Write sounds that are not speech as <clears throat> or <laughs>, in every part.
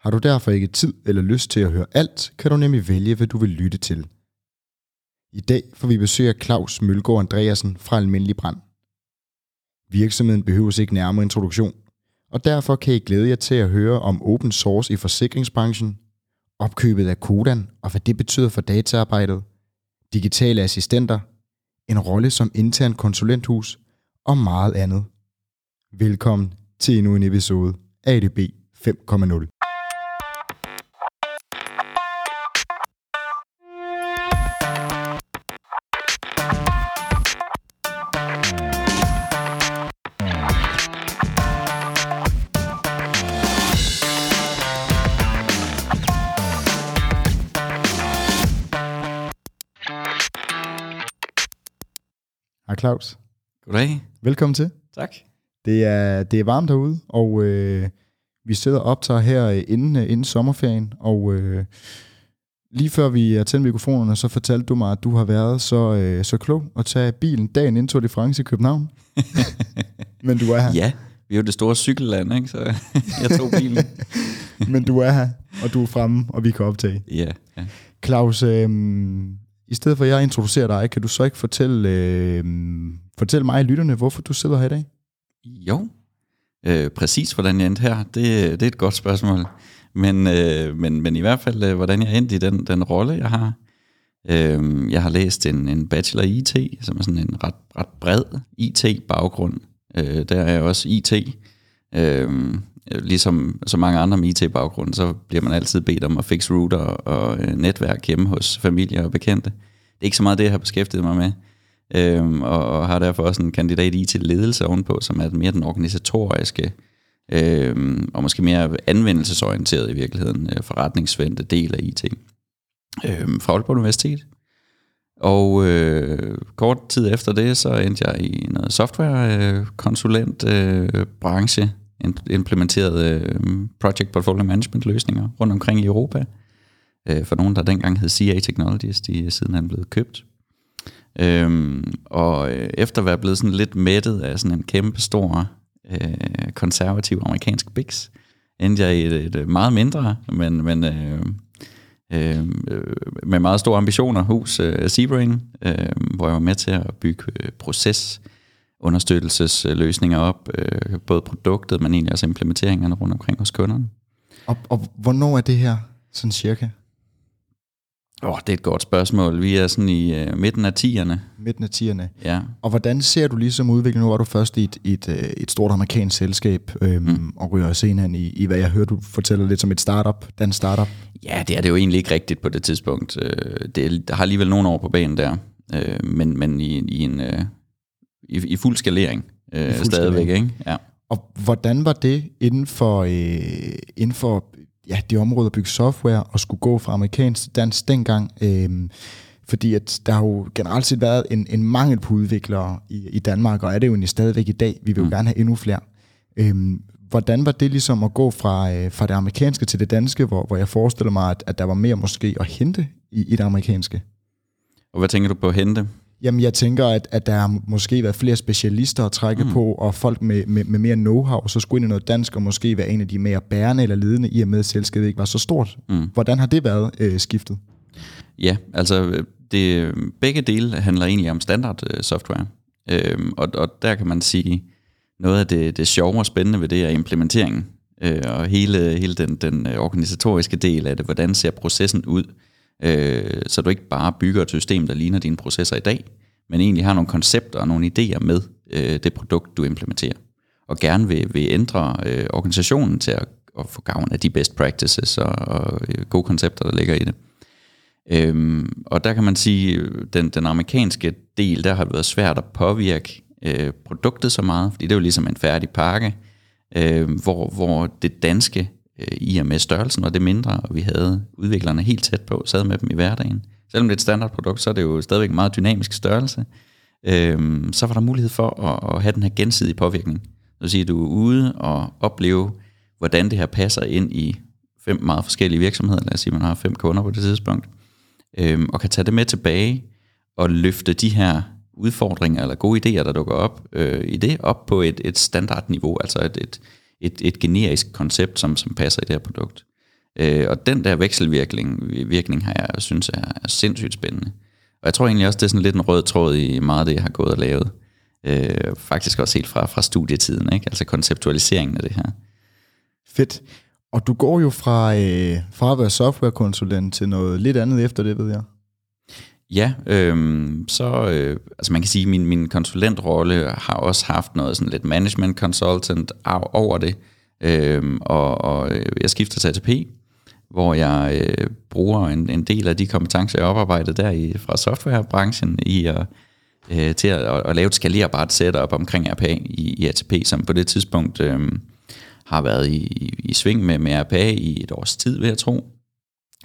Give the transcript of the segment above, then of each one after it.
Har du derfor ikke tid eller lyst til at høre alt, kan du nemlig vælge, hvad du vil lytte til. I dag får vi besøg af Claus Mølgaard Andreasen fra Almindelig Brand. Virksomheden behøves ikke nærmere introduktion, og derfor kan I glæde jer til at høre om open source i forsikringsbranchen, opkøbet af Kodan og hvad det betyder for dataarbejdet, digitale assistenter, en rolle som intern konsulenthus og meget andet. Velkommen til endnu en episode af ADB 5.0. Hej Claus. Goddag. Velkommen til. Tak. Det er, det er varmt herude, og øh, vi sidder og optager her øh, inden, øh, inden sommerferien, og øh, lige før vi er tændt mikrofonerne, så fortalte du mig, at du har været så, øh, så klog at tage bilen dagen inden Tour de France i København. <laughs> Men du er her. Ja, vi er jo det store cykelland, ikke? så <laughs> jeg tog bilen. <laughs> Men du er her, og du er fremme, og vi kan optage. ja, ja. Claus, øh, i stedet for at jeg introducerer dig, kan du så ikke fortælle, øh, fortælle mig og lytterne, hvorfor du sidder her i dag? Jo, øh, præcis hvordan jeg endte her, det, det er et godt spørgsmål. Men, øh, men, men i hvert fald, øh, hvordan jeg endte i den, den rolle, jeg har. Øh, jeg har læst en, en bachelor i IT, som er sådan en ret, ret bred IT-baggrund. Øh, der er jeg også IT. Øh, Øh, ligesom så mange andre med IT-baggrund, så bliver man altid bedt om at fixe router og øh, netværk hjemme hos familie og bekendte. Det er ikke så meget det, jeg har beskæftiget mig med. Øhm, og, og har derfor også en kandidat i til ledelse ovenpå, som er mere den organisatoriske øhm, og måske mere anvendelsesorienteret i virkeligheden øh, forretningsvendte del af IT øhm, fra Aalborg Universitet. Og øh, kort tid efter det, så endte jeg i noget softwarekonsulent øh, øh, branche, implementeret øh, project portfolio management løsninger rundt omkring i Europa. Øh, for nogen, der dengang hed CA Technologies, de er siden han blevet købt. Øhm, og øh, efter at være blevet sådan lidt mættet af sådan en kæmpe stor øh, konservativ amerikansk biks, endte jeg i et, et meget mindre, men, men øh, øh, øh, med meget store ambitioner hos øh, Seabrain, øh, hvor jeg var med til at bygge øh, proces understøttelsesløsninger op, øh, både produktet, men egentlig også implementeringerne rundt omkring hos kunderne. Og, og hvornår er det her, sådan cirka? Åh, oh, det er et godt spørgsmål. Vi er sådan i øh, midten af 10'erne. Midten af 10'erne. Ja. Og hvordan ser du ligesom udviklingen? Nu var du først i et, et, øh, et stort amerikansk selskab, øhm, mm. og ryger senere i, i, hvad jeg hører, du fortæller lidt som et startup, den startup. Ja, det er det jo egentlig ikke rigtigt på det tidspunkt. Øh, det har alligevel nogle år på banen der, men, men i, i en i, i fuld skalering øh, I fuld stadigvæk. Skalering. Ikke? Ja. Og hvordan var det inden for, øh, inden for ja, det område at bygge software og skulle gå fra amerikansk til dansk dengang? Øh, fordi at der har jo generelt set været en, en mangel på udviklere i, i Danmark, og er det jo stadigvæk i dag. Vi vil jo mm. gerne have endnu flere. Øhm, hvordan var det ligesom at gå fra, øh, fra det amerikanske til det danske, hvor, hvor jeg forestiller mig, at, at der var mere måske at hente i, i det amerikanske? Og hvad tænker du på at hente? Jamen, jeg tænker, at, at der har måske været flere specialister at trække mm. på, og folk med, med, med mere know-how, så skulle ind i noget dansk, og måske være en af de mere bærende eller ledende, i og med, at selskabet ikke var så stort. Mm. Hvordan har det været øh, skiftet? Ja, altså det, begge dele handler egentlig om standard øh, software. Øhm, og, og der kan man sige, noget af det, det sjove og spændende ved det er implementeringen. Øh, og hele, hele den, den øh, organisatoriske del af det, hvordan ser processen ud? Øh, så du ikke bare bygger et system, der ligner dine processer i dag, men egentlig har nogle koncepter og nogle idéer med øh, det produkt, du implementerer. Og gerne vil, vil ændre øh, organisationen til at, at få gavn af de best practices og, og øh, gode koncepter, der ligger i det. Øhm, og der kan man sige, øh, den, den amerikanske del, der har det været svært at påvirke øh, produktet så meget, fordi det er jo ligesom en færdig pakke, øh, hvor, hvor det danske øh, i og med størrelsen var det mindre, og vi havde udviklerne helt tæt på, sad med dem i hverdagen. Selvom det er et standardprodukt, så er det jo stadigvæk en meget dynamisk størrelse. Øh, så var der mulighed for at, at have den her gensidige påvirkning. Det vil sige, at du er ude og opleve, hvordan det her passer ind i fem meget forskellige virksomheder. Lad os sige, at man har fem kunder på det tidspunkt. Øh, og kan tage det med tilbage og løfte de her udfordringer eller gode idéer, der dukker op øh, i det, op på et, et standardniveau, altså et, et, et, et generisk koncept, som, som passer i det her produkt. Øh, og den der vekselvirkning virkning har jeg synes er, er sindssygt spændende. Og jeg tror egentlig også, det er sådan lidt en rød tråd i meget af det, jeg har gået og lavet. Øh, faktisk også helt fra, fra studietiden, ikke? altså konceptualiseringen af det her. Fedt. Og du går jo fra, øh, fra at være softwarekonsulent til noget lidt andet efter det, ved jeg. Ja, øh, så øh, altså man kan sige, at min, min konsulentrolle har også haft noget sådan lidt management consultant over det, øh, og, og øh, jeg skifter til ATP, hvor jeg øh, bruger en, en del af de kompetencer, jeg har oparbejdet der i, fra softwarebranchen i at, øh, til at, at, at lave et skalerbart setup omkring RPA i, i ATP, som på det tidspunkt øh, har været i, i, i sving med, med RPA i et års tid, vil jeg tro.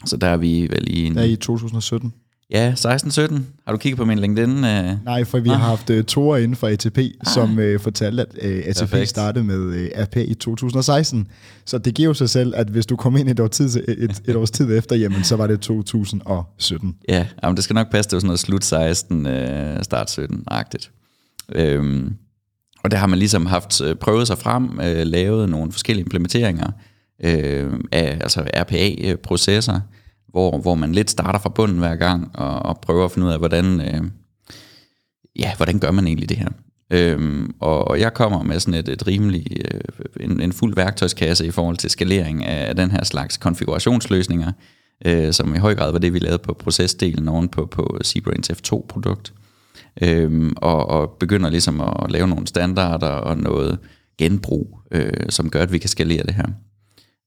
Så der er vi vel i... En, der er i 2017. Ja, 16-17. Har du kigget på min LinkedIn? Uh... Nej, for vi ah. har haft uh, toer inden for ATP, ah. som uh, fortalte, at uh, ATP Perfekt. startede med uh, RP i 2016. Så det giver jo sig selv, at hvis du kommer ind et, år tid, et, et års tid efter, jamen, så var det 2017. Ja, jamen, det skal nok passe, det var sådan noget slut 16, uh, start 17-agtigt. Øhm, og der har man ligesom haft prøvet sig frem, uh, lavet nogle forskellige implementeringer uh, af altså RPA-processer, hvor, hvor man lidt starter fra bunden hver gang, og, og prøver at finde ud af, hvordan, øh, ja, hvordan gør man egentlig det her. Øhm, og, og jeg kommer med sådan et, et rimelig, øh, en, en fuld værktøjskasse i forhold til skalering af, af den her slags konfigurationsløsninger, øh, som i høj grad var det, vi lavede på procesdelen oven på, på Seabrains F2-produkt. Øhm, og, og begynder ligesom at lave nogle standarder og noget genbrug, øh, som gør, at vi kan skalere det her.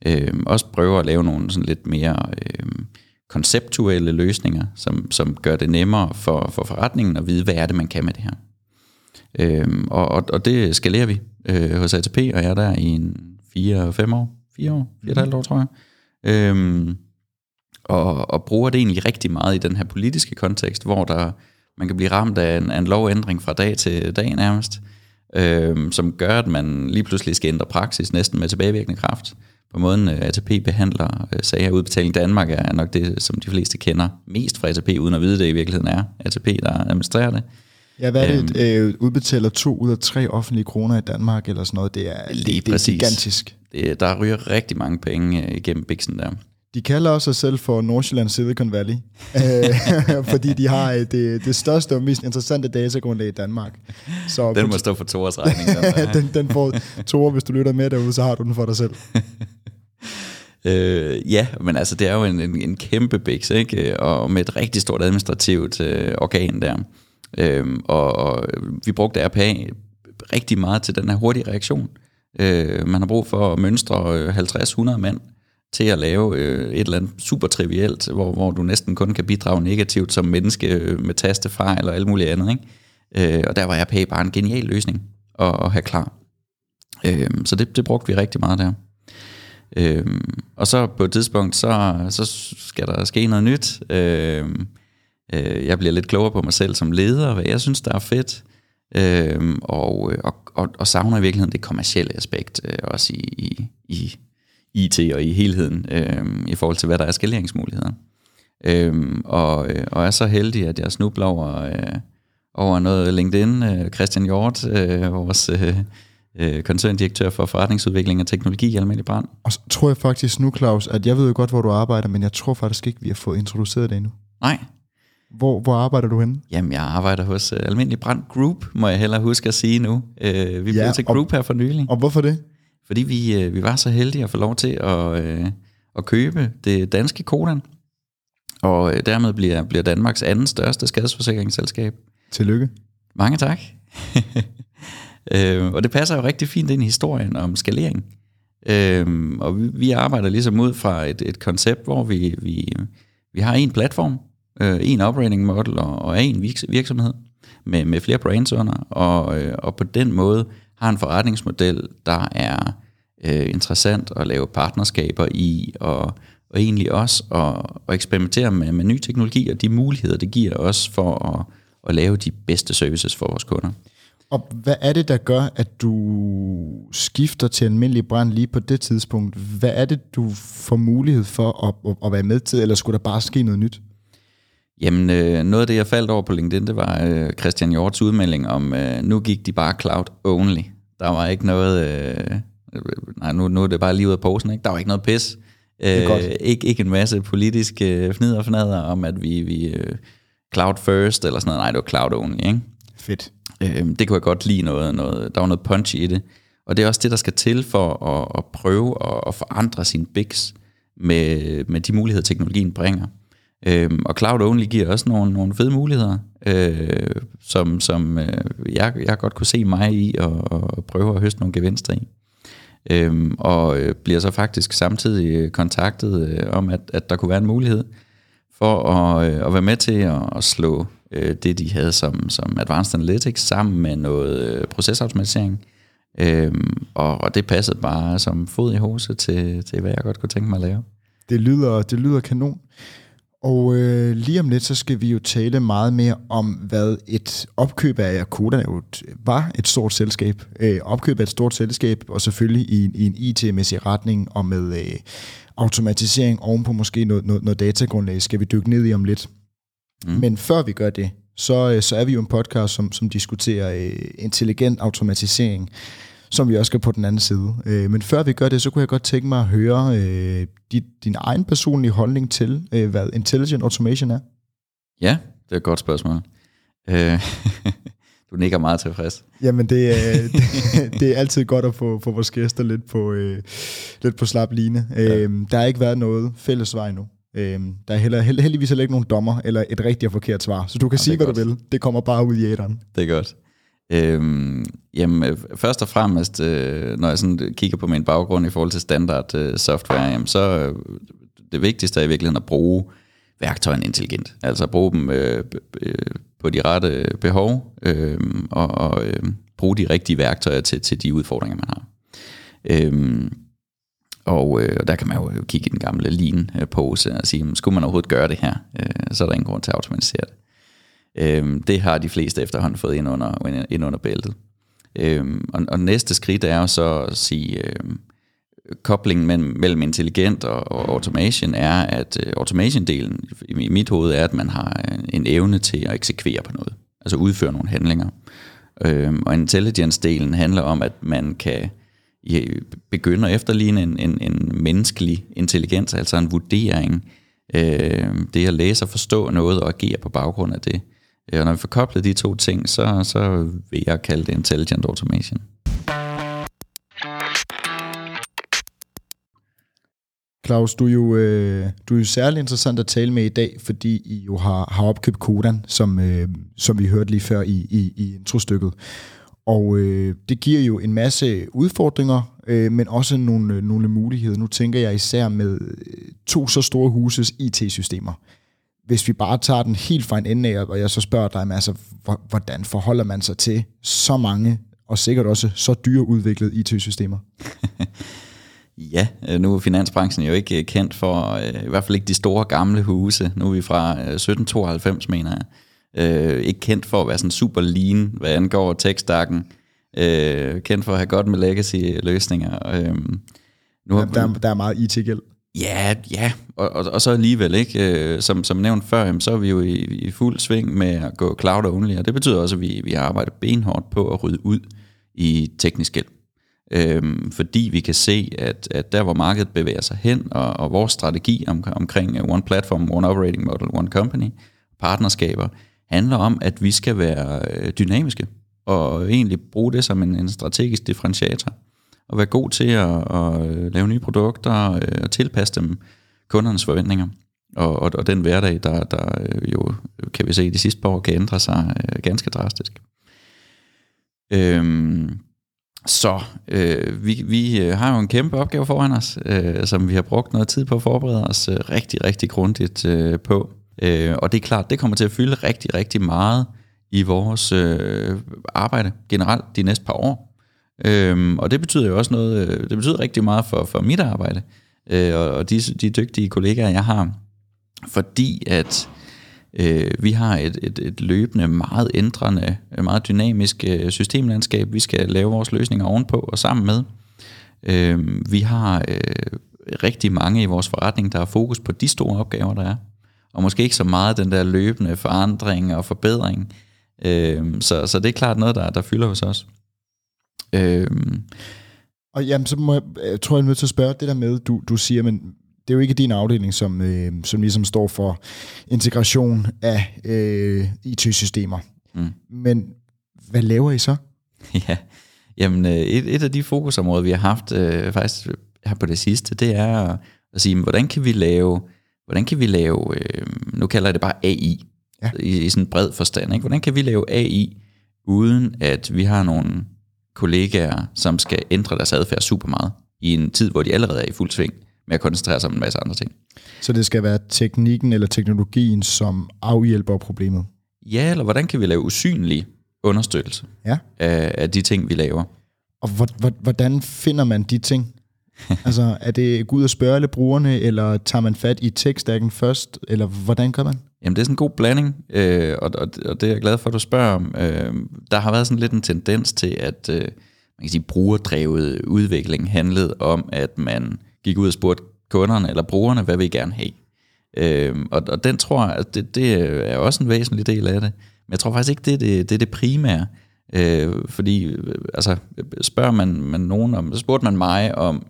Øh, også prøver at lave nogle sådan lidt mere øh, konceptuelle løsninger, som, som gør det nemmere for, for forretningen at vide, hvad er det, man kan med det her. Øh, og, og, og det skalerer vi øh, hos ATP, og jeg er der i en 4-5 år, 4 år, 4,5 år, tror jeg. Øh, og, og bruger det egentlig rigtig meget i den her politiske kontekst, hvor der man kan blive ramt af en, af en lovændring fra dag til dag nærmest, øh, som gør, at man lige pludselig skal ændre praksis næsten med tilbagevirkende kraft på måden øh, ATP behandler øh, sager. Udbetaling Danmark er nok det, som de fleste kender mest fra ATP, uden at vide det i virkeligheden er ATP, der administrerer det. Ja, hvad er det? Øhm, øh, udbetaler to ud af tre offentlige kroner i Danmark, eller sådan noget. Det er, lige det, det er gigantisk. Det, der ryger rigtig mange penge øh, igennem biksen der. De kalder også sig selv for Nordsjælland Silicon Valley, <laughs> <laughs> fordi de har det, det største og mest interessante datagrundlag i Danmark. Så den må stå for Tores regning. Den, <laughs> den, den får Tore, hvis du lytter med derude, så har du den for dig selv. Øh, ja, men altså det er jo en, en, en kæmpe biks, ikke? Og med et rigtig stort administrativt øh, organ der. Øh, og, og vi brugte RPA rigtig meget til den her hurtige reaktion. Øh, man har brug for at mønstre øh, 50-100 mand til at lave øh, et eller andet super trivielt, hvor, hvor du næsten kun kan bidrage negativt som menneske øh, med tastefejl og alt muligt andet. Ikke? Øh, og der var RPA bare en genial løsning at, at have klar. Øh, så det, det brugte vi rigtig meget der. Øhm, og så på et tidspunkt, så, så skal der ske noget nyt. Øhm, øh, jeg bliver lidt klogere på mig selv som leder, hvad jeg synes, der er fedt. Øhm, og, øh, og, og, og savner i virkeligheden det kommercielle aspekt, øh, også i, i, i IT og i helheden, øhm, i forhold til, hvad der er skaleringsmuligheder. Øhm, og, øh, og er så heldig, at jeg snubler over, øh, over noget LinkedIn. Øh, Christian Hjort, øh, vores... Øh, øh, koncerndirektør for forretningsudvikling og teknologi i Almindelig Brand. Og så tror jeg faktisk nu, Claus, at jeg ved jo godt, hvor du arbejder, men jeg tror faktisk ikke, vi har fået introduceret det endnu. Nej. Hvor, hvor arbejder du henne? Jamen, jeg arbejder hos uh, Almindelig Brand Group, må jeg heller huske at sige nu. Uh, vi ja, blev til Group og, her for nylig. Og hvorfor det? Fordi vi, uh, vi var så heldige at få lov til at, uh, at købe det danske Kodan, og uh, dermed bliver, bliver Danmarks anden største skadesforsikringsselskab. Tillykke. Mange tak. <laughs> Øh, og det passer jo rigtig fint ind i historien om skalering. Øh, og vi, vi arbejder ligesom ud fra et, et koncept, hvor vi, vi, vi har en platform, øh, en operating model og, og en virksomhed med, med flere brands under, og, øh, og på den måde har en forretningsmodel, der er øh, interessant at lave partnerskaber i, og, og egentlig også at, at eksperimentere med, med ny teknologi og de muligheder, det giver os for at, at lave de bedste services for vores kunder. Og hvad er det, der gør, at du skifter til almindelig brand lige på det tidspunkt? Hvad er det, du får mulighed for at, at, at være med til, eller skulle der bare ske noget nyt? Jamen, øh, noget af det, jeg faldt over på LinkedIn, det var øh, Christian Hjorts udmelding om, øh, nu gik de bare cloud only. Der var ikke noget... Øh, nej, nu, nu er det bare lige ud af posen, ikke? Der var ikke noget pis. Øh, ikke, ikke en masse politiske fnider og fnader om, at vi, vi øh, cloud first, eller sådan noget. Nej, det var cloud only, ikke? Fedt. Øh, det kunne jeg godt lide noget, noget. Der var noget punch i det. Og det er også det, der skal til for at, at prøve at, at forandre sin bigs med, med de muligheder, teknologien bringer. Øhm, og Cloud Only giver også nogle, nogle fede muligheder, øh, som, som øh, jeg, jeg godt kunne se mig i og, og prøve at høste nogle gevinster i. Øhm, og øh, bliver så faktisk samtidig kontaktet øh, om, at, at der kunne være en mulighed for at, øh, at være med til at, at slå øh, det, de havde som, som Advanced Analytics sammen med noget øh, procesautomatisering. Øhm, og, og det passede bare som fod i hose til, til, hvad jeg godt kunne tænke mig at lave. Det lyder, det lyder kanon. Og øh, lige om lidt, så skal vi jo tale meget mere om, hvad et opkøb af Akoda var et stort selskab. Øh, opkøb af et stort selskab, og selvfølgelig i, i en IT-mæssig retning, og med øh, automatisering ovenpå måske noget, noget, noget datagrundlag, skal vi dykke ned i om lidt. Mm. Men før vi gør det, så, øh, så er vi jo en podcast, som, som diskuterer øh, intelligent automatisering som vi også skal på den anden side. Øh, men før vi gør det, så kunne jeg godt tænke mig at høre øh, dit, din egen personlige holdning til, øh, hvad intelligent automation er. Ja, det er et godt spørgsmål. Øh, <laughs> du nikker meget tilfreds. Jamen, det, er, det, <laughs> <laughs> det er altid godt at få, få vores gæster lidt på, øh, lidt på slap line. Ja. Øh, der har ikke været noget fælles vej nu. Øh, der er heller, held, heldigvis heller ikke nogen dommer eller et rigtigt og forkert svar. Så du kan ja, sige, hvad godt. du vil. Det kommer bare ud i æderen. Det er godt. Øhm, jamen, øh, først og fremmest, øh, når jeg sådan kigger på min baggrund i forhold til standard øh, software, jamen, så øh, det vigtigste er i virkeligheden at bruge værktøjerne intelligent. Altså at bruge dem øh, øh, på de rette behov, øh, og, og øh, bruge de rigtige værktøjer til, til de udfordringer, man har. Øhm, og øh, der kan man jo kigge i den gamle lean-pose og sige, skulle man overhovedet gøre det her, øh, så er der ingen grund til at automatisere det. Øh, det har de fleste efterhånden fået ind under, ind under bæltet. Øh, og, og næste skridt er jo så at sige, øh, koblingen mellem, mellem intelligent og, og automation er, at øh, automation-delen i, i mit hoved er, at man har en, en evne til at eksekvere på noget, altså udføre nogle handlinger. Øh, og intelligence-delen handler om, at man kan begynde at efterligne en, en, en menneskelig intelligens, altså en vurdering, øh, det at læse og forstå noget og agere på baggrund af det. Øh, og når vi får koblet de to ting, så, så vil jeg kalde det intelligent automation. Claus, du er, jo, øh, du er jo særlig interessant at tale med i dag, fordi I jo har, har opkøbt Kodan, som, øh, som vi hørte lige før i, i, i introstykket. Og øh, det giver jo en masse udfordringer, øh, men også nogle, øh, nogle muligheder. Nu tænker jeg især med øh, to så store huses IT-systemer hvis vi bare tager den helt fra en ende af, og jeg så spørger dig, altså, hvordan forholder man sig til så mange, og sikkert også så dyre udviklede IT-systemer? <laughs> ja, øh, nu er finansbranchen jo ikke kendt for, i hvert fald ikke de store gamle huse. Nu er vi fra 1792, mener jeg. Øh, ikke kendt for at være sådan super lean, hvad angår tekstakken. Øh, kendt for at have godt med legacy-løsninger. Øh, nu har, der, der er meget IT-gæld. Ja, ja, og, og, og så alligevel ikke, øh, som, som nævnt før, så er vi jo i, i fuld sving med at gå cloud only, og det betyder også, at vi, vi arbejder benhårdt på at rydde ud i teknisk gæld. Øhm, fordi vi kan se, at, at der hvor markedet bevæger sig hen, og, og vores strategi om, omkring One Platform, One Operating Model, One Company, partnerskaber, handler om, at vi skal være øh, dynamiske, og egentlig bruge det som en, en strategisk differentiator og være god til at, at øh, lave nye produkter øh, og tilpasse dem kundernes forventninger. Og, og, og den hverdag, der, der jo, kan vi se, de sidste par år kan ændre sig ganske drastisk. Øhm, så øh, vi, vi har jo en kæmpe opgave foran os, øh, som vi har brugt noget tid på at forberede os øh, rigtig, rigtig grundigt øh, på. Øh, og det er klart, det kommer til at fylde rigtig, rigtig meget i vores øh, arbejde generelt de næste par år. Øhm, og det betyder jo også noget, øh, det betyder rigtig meget for, for mit arbejde, øh, og, og de, de dygtige kollegaer, jeg har, fordi at øh, vi har et, et, et løbende, meget ændrende, meget dynamisk øh, systemlandskab, vi skal lave vores løsninger ovenpå og sammen med. Øh, vi har øh, rigtig mange i vores forretning, der har fokus på de store opgaver, der er, og måske ikke så meget den der løbende forandring og forbedring. Øh, så, så det er klart noget, der, der fylder hos os. Øh, og jamen, så må jeg, jeg tror, jeg er nødt til at spørge det der med, du, du siger, men det er jo ikke din afdeling, som, øh, som ligesom står for integration af øh, IT-systemer. Mm. Men hvad laver I så? <laughs> Ja, jamen et, et af de fokusområder, vi har haft øh, faktisk her på det sidste, det er at, at sige, hvordan kan vi lave, hvordan kan vi lave øh, nu kalder jeg det bare AI, ja. i, i sådan en bred forstand. Ikke? Hvordan kan vi lave AI, uden at vi har nogle kollegaer, som skal ændre deres adfærd super meget, i en tid, hvor de allerede er i fuld sving med at koncentrere sig om en masse andre ting. Så det skal være teknikken eller teknologien, som afhjælper problemet? Ja, eller hvordan kan vi lave usynlig understøttelse ja. af, af de ting, vi laver? Og hvordan finder man de ting? <laughs> altså, er det gå ud og spørge brugerne, eller tager man fat i tekstakken først, eller hvordan gør man? Jamen, det er sådan en god blanding, øh, og, og, og det er jeg glad for, at du spørger om. Øh, der har været sådan lidt en tendens til, at øh, man kan sige, brugerdrevet udvikling handlede om, at man gik ud og spurgte kunderne eller brugerne, hvad vil I gerne have? Øh, og, og den tror jeg, at det, det er også en væsentlig del af det. Men jeg tror faktisk ikke, det er det, det, er det primære. Øh, fordi altså, spørger man, man nogen om, så spurgte man mig om,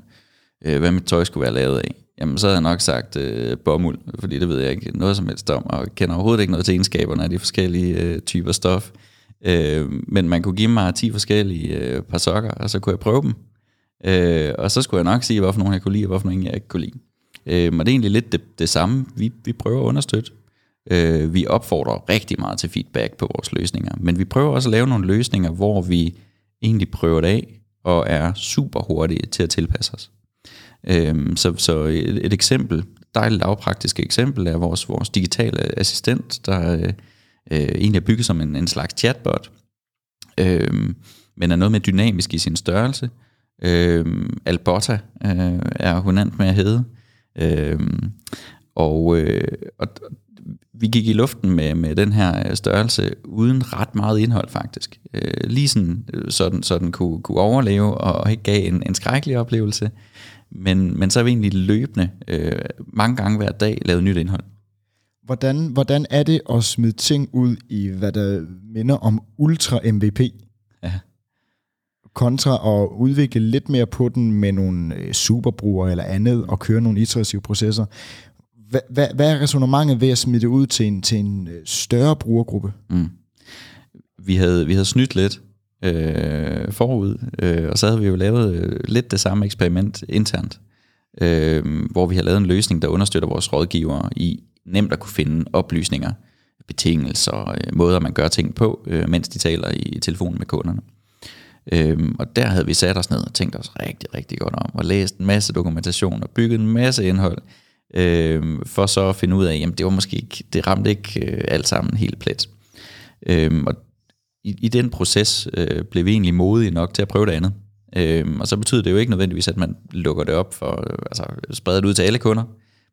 øh, hvad mit tøj skulle være lavet af, jamen så havde jeg nok sagt øh, bomuld, fordi det ved jeg ikke noget som helst om, og kender overhovedet ikke noget til egenskaberne af de forskellige øh, typer stof. Øh, men man kunne give mig 10 forskellige øh, par sokker, og så kunne jeg prøve dem. Øh, og så skulle jeg nok sige, hvorfor nogen jeg kunne lide, og hvorfor nogen jeg ikke kunne lide. Øh, og det er egentlig lidt det, det samme, vi, vi prøver at understøtte. Øh, vi opfordrer rigtig meget til feedback på vores løsninger, men vi prøver også at lave nogle løsninger, hvor vi egentlig prøver det af, og er super hurtige til at tilpasse os. Øhm, så, så et, et eksempel, dejligt lavpraktisk eksempel, er vores, vores digitale assistent, der øh, øh egentlig er bygget som en, en slags chatbot, øh, men er noget mere dynamisk i sin størrelse. Øh, Albotta øh, er hun med at hedde. Øh, og, øh, og vi gik i luften med, med den her størrelse uden ret meget indhold faktisk. Øh, lige sådan, øh, så den, så den kunne, kunne overleve og ikke gav en, en skrækkelig oplevelse. Men, men så har vi egentlig løbende, øh, mange gange hver dag, lavet nyt indhold. Hvordan, hvordan er det at smide ting ud i, hvad der minder om Ultra MVP? Ja. Kontra at udvikle lidt mere på den med nogle øh, superbrugere eller andet, og køre nogle iterative processer. Hvad, hvad, hvad er resonemanget ved at smide det ud til en, til en øh, større brugergruppe? Mm. Vi, havde, vi havde snydt lidt øh, forud, øh, og så havde vi jo lavet øh, lidt det samme eksperiment internt, øh, hvor vi har lavet en løsning, der understøtter vores rådgivere i nemt at kunne finde oplysninger, betingelser, øh, måder man gør ting på, øh, mens de taler i telefonen med kunderne. Øhm, og der havde vi sat os ned og tænkt os rigtig, rigtig godt om, og læst en masse dokumentation og bygget en masse indhold, øhm, for så at finde ud af, jamen det var måske ikke, det ramte ikke øh, alt sammen helt plet. Øhm, og i, i den proces øh, blev vi egentlig modige nok til at prøve det andet. Øh, og så betyder det jo ikke nødvendigvis, at man lukker det op for, øh, altså spreder det ud til alle kunder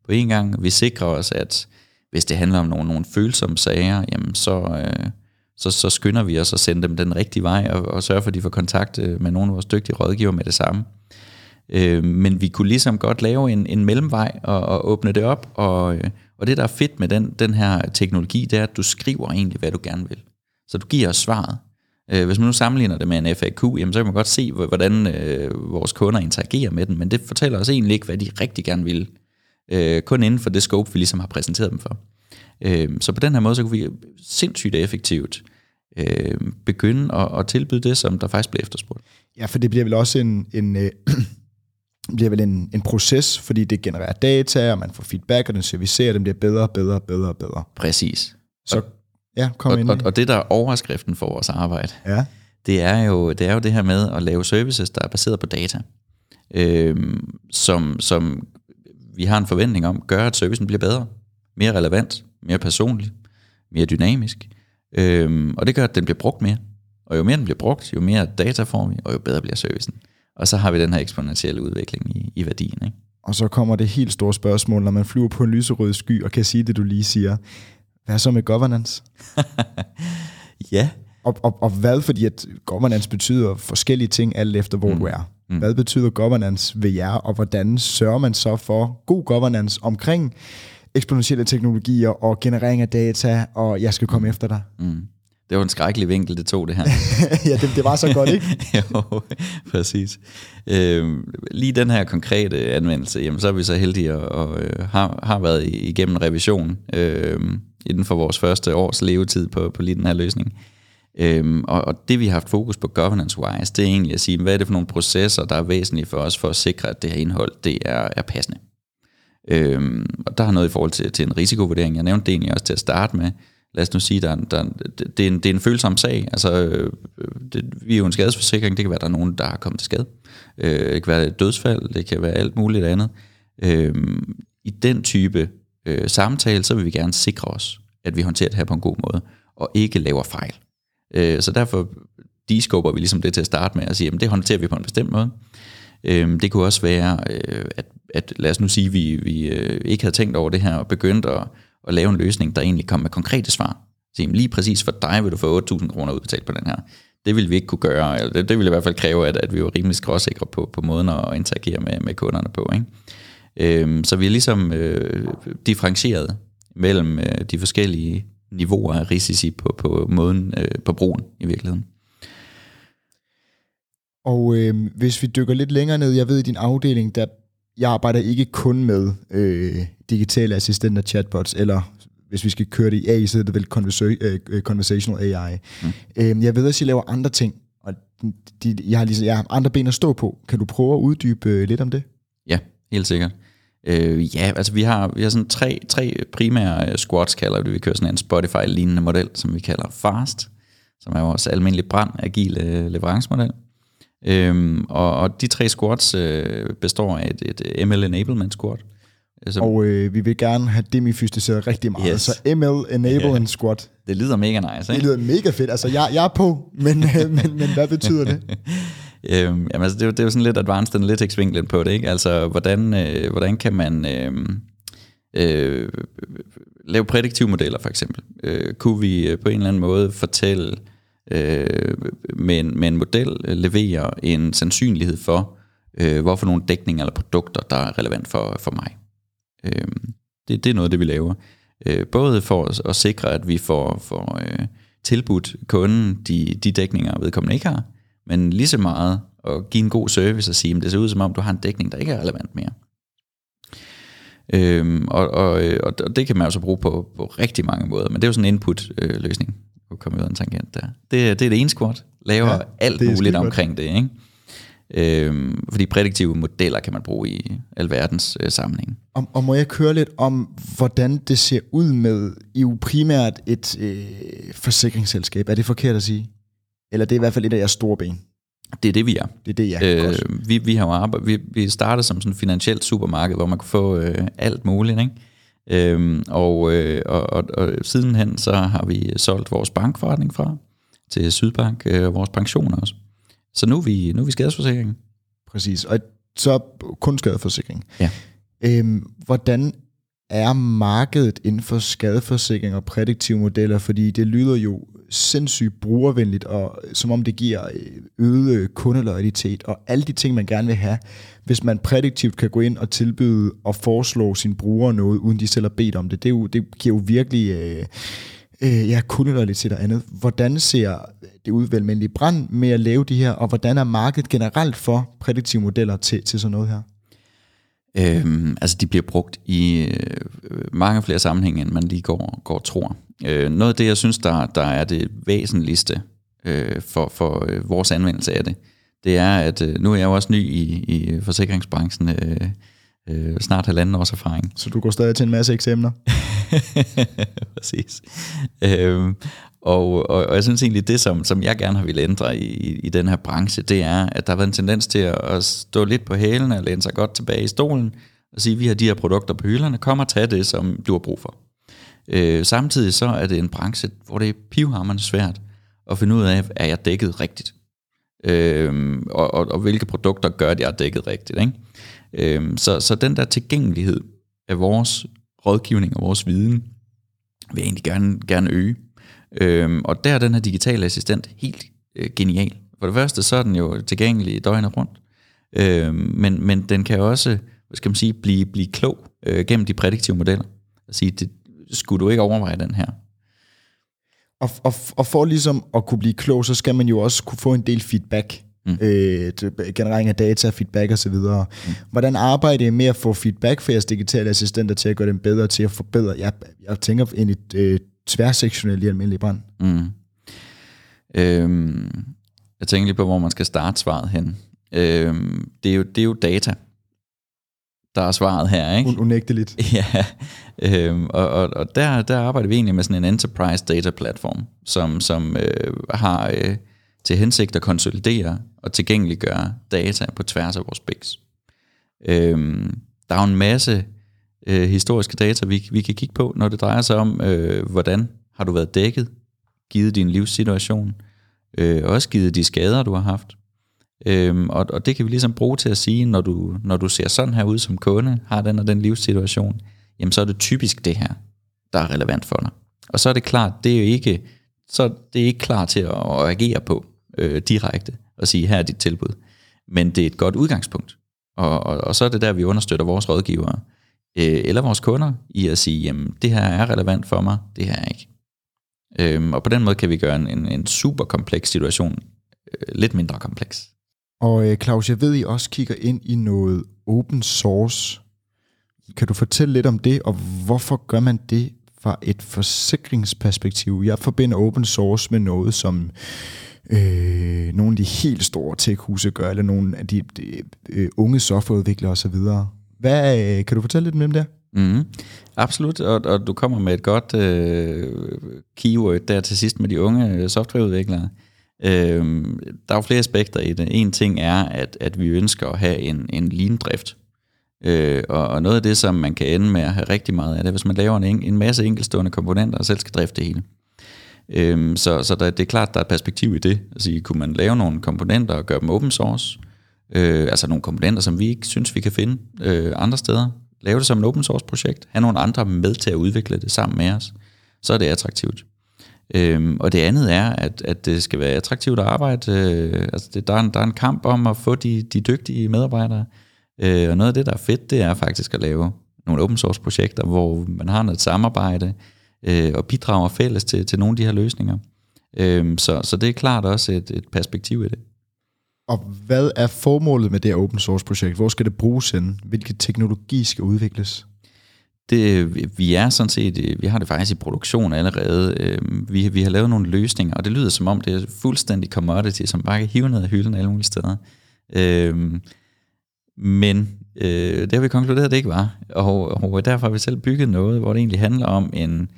på en gang. Vi sikrer os, at hvis det handler om nogle, nogle følsomme sager, jamen så, øh, så, så skynder vi os at sende dem den rigtige vej, og, og sørge for, at de får kontakt øh, med nogle af vores dygtige rådgiver med det samme. Øh, men vi kunne ligesom godt lave en, en mellemvej og, og åbne det op, og, øh, og det der er fedt med den, den her teknologi, det er, at du skriver egentlig, hvad du gerne vil. Så du giver os svaret. Øh, hvis man nu sammenligner det med en FAQ, jamen, så kan man godt se, hvordan øh, vores kunder interagerer med den, men det fortæller os egentlig ikke, hvad de rigtig gerne vil. Øh, kun inden for det scope, vi ligesom har præsenteret dem for. Øh, så på den her måde, så kunne vi sindssygt effektivt øh, begynde at, at tilbyde det, som der faktisk bliver efterspurgt. Ja, for det bliver vel også en, en øh, <clears throat> bliver vel en, en proces, fordi det genererer data, og man får feedback, og den servicerer, den bliver bedre, bedre, bedre, bedre. Præcis. Så Ja, kom og, ind. Og, og det, der er overskriften for vores arbejde, ja. det, er jo, det er jo det her med at lave services, der er baseret på data, øhm, som, som vi har en forventning om, gør, at servicen bliver bedre, mere relevant, mere personlig, mere dynamisk, øhm, og det gør, at den bliver brugt mere. Og jo mere den bliver brugt, jo mere data får vi, og jo bedre bliver servicen. Og så har vi den her eksponentielle udvikling i, i værdien. Ikke? Og så kommer det helt store spørgsmål, når man flyver på en lyserød sky og kan sige det, du lige siger. Hvad så med governance? <laughs> ja. Og, og, og hvad, fordi at governance betyder forskellige ting, alt efter hvor mm. du er. Mm. Hvad betyder governance ved jer, og hvordan sørger man så for god governance omkring eksponentielle teknologier og generering af data, og jeg skal komme mm. efter dig? Mm. Det var en skrækkelig vinkel, det tog det her. <laughs> ja, det, det var så godt, ikke? <laughs> jo, præcis. Øhm, lige den her konkrete anvendelse, jamen, så er vi så heldige at, og, øh, har, har været igennem revision øh, inden for vores første års levetid på, på lige den her løsning. Øhm, og, og det vi har haft fokus på governance-wise, det er egentlig at sige, hvad er det for nogle processer, der er væsentlige for os for at sikre, at det her indhold det er, er passende. Øhm, og der har noget i forhold til, til en risikovurdering. Jeg nævnte det egentlig også til at starte med lad os nu sige, der, der, det, er en, det er en følsom sag. Altså, øh, øh, det, vi er jo en skadesforsikring, det kan være, der er nogen, der har kommet til skade. Øh, det kan være et dødsfald, det kan være alt muligt andet. Øh, I den type øh, samtale, så vil vi gerne sikre os, at vi håndterer det her på en god måde, og ikke laver fejl. Øh, så derfor de vi ligesom det til at starte med, og siger, at det håndterer vi på en bestemt måde. Øh, det kunne også være, øh, at, at lad os nu sige, at vi, vi øh, ikke havde tænkt over det her, og begyndt at at lave en løsning, der egentlig kom med konkrete svar. Så lige præcis for dig vil du få 8.000 kroner udbetalt på den her. Det vil vi ikke kunne gøre, eller det, det vil i hvert fald kræve, at, at vi var rimelig skråsikre på, på måden at interagere med, med kunderne på. Ikke? Øhm, så vi er ligesom øh, differentieret mellem øh, de forskellige niveauer af risici på, på måden øh, på brugen i virkeligheden. Og øh, hvis vi dykker lidt længere ned, jeg ved i din afdeling, der jeg arbejder ikke kun med øh, digitale assistenter, chatbots, eller hvis vi skal køre det i AI, så er det vel øh, conversational AI. Mm. Øh, jeg ved at I laver andre ting, og de, jeg, har ligesom, jeg har andre ben at stå på. Kan du prøve at uddybe øh, lidt om det? Ja, helt sikkert. Øh, ja, altså vi har, vi har sådan tre, tre primære øh, squads, kalder vi det. Vi kører sådan en Spotify-lignende model, som vi kalder FAST, som er vores almindelige brand agile leverancemodel. Øhm, og, og de tre squats øh, består af et, et ML Enablement squat. Som, og øh, vi vil gerne have demifysticeret rigtig meget. Yes. Så ML Enablement yeah. <laughs> Squat. Det lyder mega nice, ikke? Det lyder mega fedt. Altså, jeg, jeg er på, men, <laughs> men, men hvad betyder det? <laughs> øhm, jamen, altså, det, er jo, det er jo sådan lidt advanced analytics-vinklen på det, ikke? Altså, hvordan, øh, hvordan kan man... Øh, øh, lave prædiktive modeller, for eksempel. Øh, kunne vi øh, på en eller anden måde fortælle øh, med, en, med en model øh, levere en sandsynlighed for, øh, hvorfor nogle dækninger eller produkter, der er relevant for, for mig. Øh, det, det er noget det, vi laver. Øh, både for at, at sikre, at vi får, får øh, tilbudt kunden de, de dækninger, vedkommende ikke har, men lige så meget at give en god service og sige, at det ser ud som om, du har en dækning, der ikke er relevant mere. Øhm, og, og, og det kan man også bruge på, på rigtig mange måder, men det er jo sådan en input-løsning kunne komme ud af en tangent der. Det, det er det ene squat. Laver ja, alt muligt omkring det, ikke? Øhm, fordi prædiktive modeller kan man bruge i alverdens øh, sammenhæng. Og, og må jeg køre lidt om, hvordan det ser ud med jo primært et øh, forsikringsselskab? Er det forkert at sige? Eller det er i hvert fald et af jeres store ben? Det er det, vi er. Det er det, ja. Øh, vi, vi har jo arbejdet, vi, vi startede som sådan et finansielt supermarked, hvor man kunne få øh, alt muligt, ikke? Øhm, og, øh, og, og, og sidenhen så har vi solgt vores bankforretning fra til Sydbank øh, og vores pensioner også. Så nu er vi, nu er vi skadesforsikring. Præcis, og så kun skadeforsikring. Ja. Øhm, hvordan er markedet inden for skadeforsikring og prædiktive modeller? Fordi det lyder jo sindssygt brugervenligt, og øh, som om det giver øh, øget øh, kundeloyalitet og alle de ting, man gerne vil have, hvis man prædiktivt kan gå ind og tilbyde og foreslå sine brugere noget, uden de selv har bedt om det. Det, er jo, det giver jo virkelig øh, øh, ja, kundeloyalitet og andet. Hvordan ser det ud brand med at lave de her, og hvordan er markedet generelt for prædiktive modeller til, til sådan noget her? Øhm, altså de bliver brugt i øh, mange flere sammenhænge, end man lige går, går tror. Øh, noget af det, jeg synes, der, der er det væsentligste øh, for, for øh, vores anvendelse af det, det er, at øh, nu er jeg jo også ny i, i forsikringsbranchen, øh, øh, snart halvanden års erfaring. Så du går stadig til en masse eksempler? <laughs> Præcis. Øh, og, og, og jeg synes egentlig, det som, som jeg gerne har ville ændre i, i, i den her branche, det er, at der har været en tendens til at, at stå lidt på hælene og læne sig godt tilbage i stolen og sige, vi har de her produkter på hylderne, kom og tag det, som du har brug for. Øh, samtidig så er det en branche, hvor det er pivhammerende svært at finde ud af, er jeg dækket rigtigt? Øh, og, og, og hvilke produkter gør, at jeg er dækket rigtigt. Ikke? Øh, så, så den der tilgængelighed af vores rådgivning og vores viden, vil jeg egentlig gerne, gerne øge. Øh, og der er den her digitale assistent helt øh, genial. For det første, så er den jo tilgængelig døgnet rundt, øh, men, men den kan også, hvad skal man sige, blive, blive klog øh, gennem de prædiktive modeller. Altså, at sige, det, skulle du ikke overveje den her? Og, og, og for ligesom at kunne blive klog, så skal man jo også kunne få en del feedback. Mm. Øh, generering af data, feedback osv. Mm. Hvordan arbejder I med at få feedback for jeres digitale assistenter til at gøre dem bedre til at forbedre? Jeg, jeg tænker ind i øh, tværsektionelt i almindelig brand. Mm. Øhm, jeg tænker lige på, hvor man skal starte svaret hen. Øhm, det, er jo, det er jo data, der er svaret her. Ikke? Unægteligt. <laughs> Ja, øhm, og, og, og der, der arbejder vi egentlig med sådan en enterprise data platform, som, som øh, har øh, til hensigt at konsolidere og tilgængeliggøre data på tværs af vores BICS. Øhm, der er jo en masse øh, historiske data, vi, vi kan kigge på, når det drejer sig om, øh, hvordan har du været dækket, givet din livssituation, øh, også givet de skader, du har haft. Øhm, og, og det kan vi ligesom bruge til at sige, når du, når du ser sådan her ud som kunde, har den og den livssituation, jamen så er det typisk det her, der er relevant for dig. Og så er det klart, det er jo ikke, så det er ikke klar til at, at agere på øh, direkte og sige, her er dit tilbud. Men det er et godt udgangspunkt. Og, og, og så er det der, vi understøtter vores rådgivere, øh, eller vores kunder, i at sige, jamen det her er relevant for mig, det her er ikke. Øhm, og på den måde kan vi gøre en, en, en super kompleks situation øh, lidt mindre kompleks. Og øh, Claus, jeg ved, I også kigger ind i noget open source. Kan du fortælle lidt om det, og hvorfor gør man det fra et forsikringsperspektiv? Jeg forbinder open source med noget, som øh, nogle af de helt store tech-huse gør, eller nogle af de, de øh, unge softwareudviklere osv. Hvad, øh, kan du fortælle lidt om det? der? Mm, absolut, og, og du kommer med et godt øh, keyword der til sidst med de unge øh, softwareudviklere. Øh, Øhm, der er jo flere aspekter i det. En ting er, at, at vi ønsker at have en, en lean-drift. Øh, og, og noget af det, som man kan ende med at have rigtig meget af det, hvis man laver en, en masse enkeltstående komponenter og selv skal drifte det hele. Øh, så så der, det er klart, der er et perspektiv i det. Altså, kunne man lave nogle komponenter og gøre dem open source, øh, altså nogle komponenter, som vi ikke synes, vi kan finde øh, andre steder, lave det som et open source projekt, have nogle andre med til at udvikle det sammen med os, så er det attraktivt. Øhm, og det andet er, at, at det skal være attraktivt at arbejde. Øh, altså det, der, er en, der er en kamp om at få de, de dygtige medarbejdere. Øh, og noget af det, der er fedt, det er faktisk at lave nogle open source projekter, hvor man har noget samarbejde øh, og bidrager fælles til, til nogle af de her løsninger. Øh, så, så det er klart også et, et perspektiv i det. Og hvad er formålet med det her open source projekt? Hvor skal det bruges hen? Hvilke teknologi skal udvikles? Det, vi er sådan set, øh, vi har det faktisk i produktion allerede. Øh, vi, vi har lavet nogle løsninger, og det lyder som om, det er fuldstændig commodity, som bare kan hive ned af hylden alle mulige steder. Øh, men øh, det har vi konkluderet, at det ikke var. Og, og derfor har vi selv bygget noget, hvor det egentlig handler om en,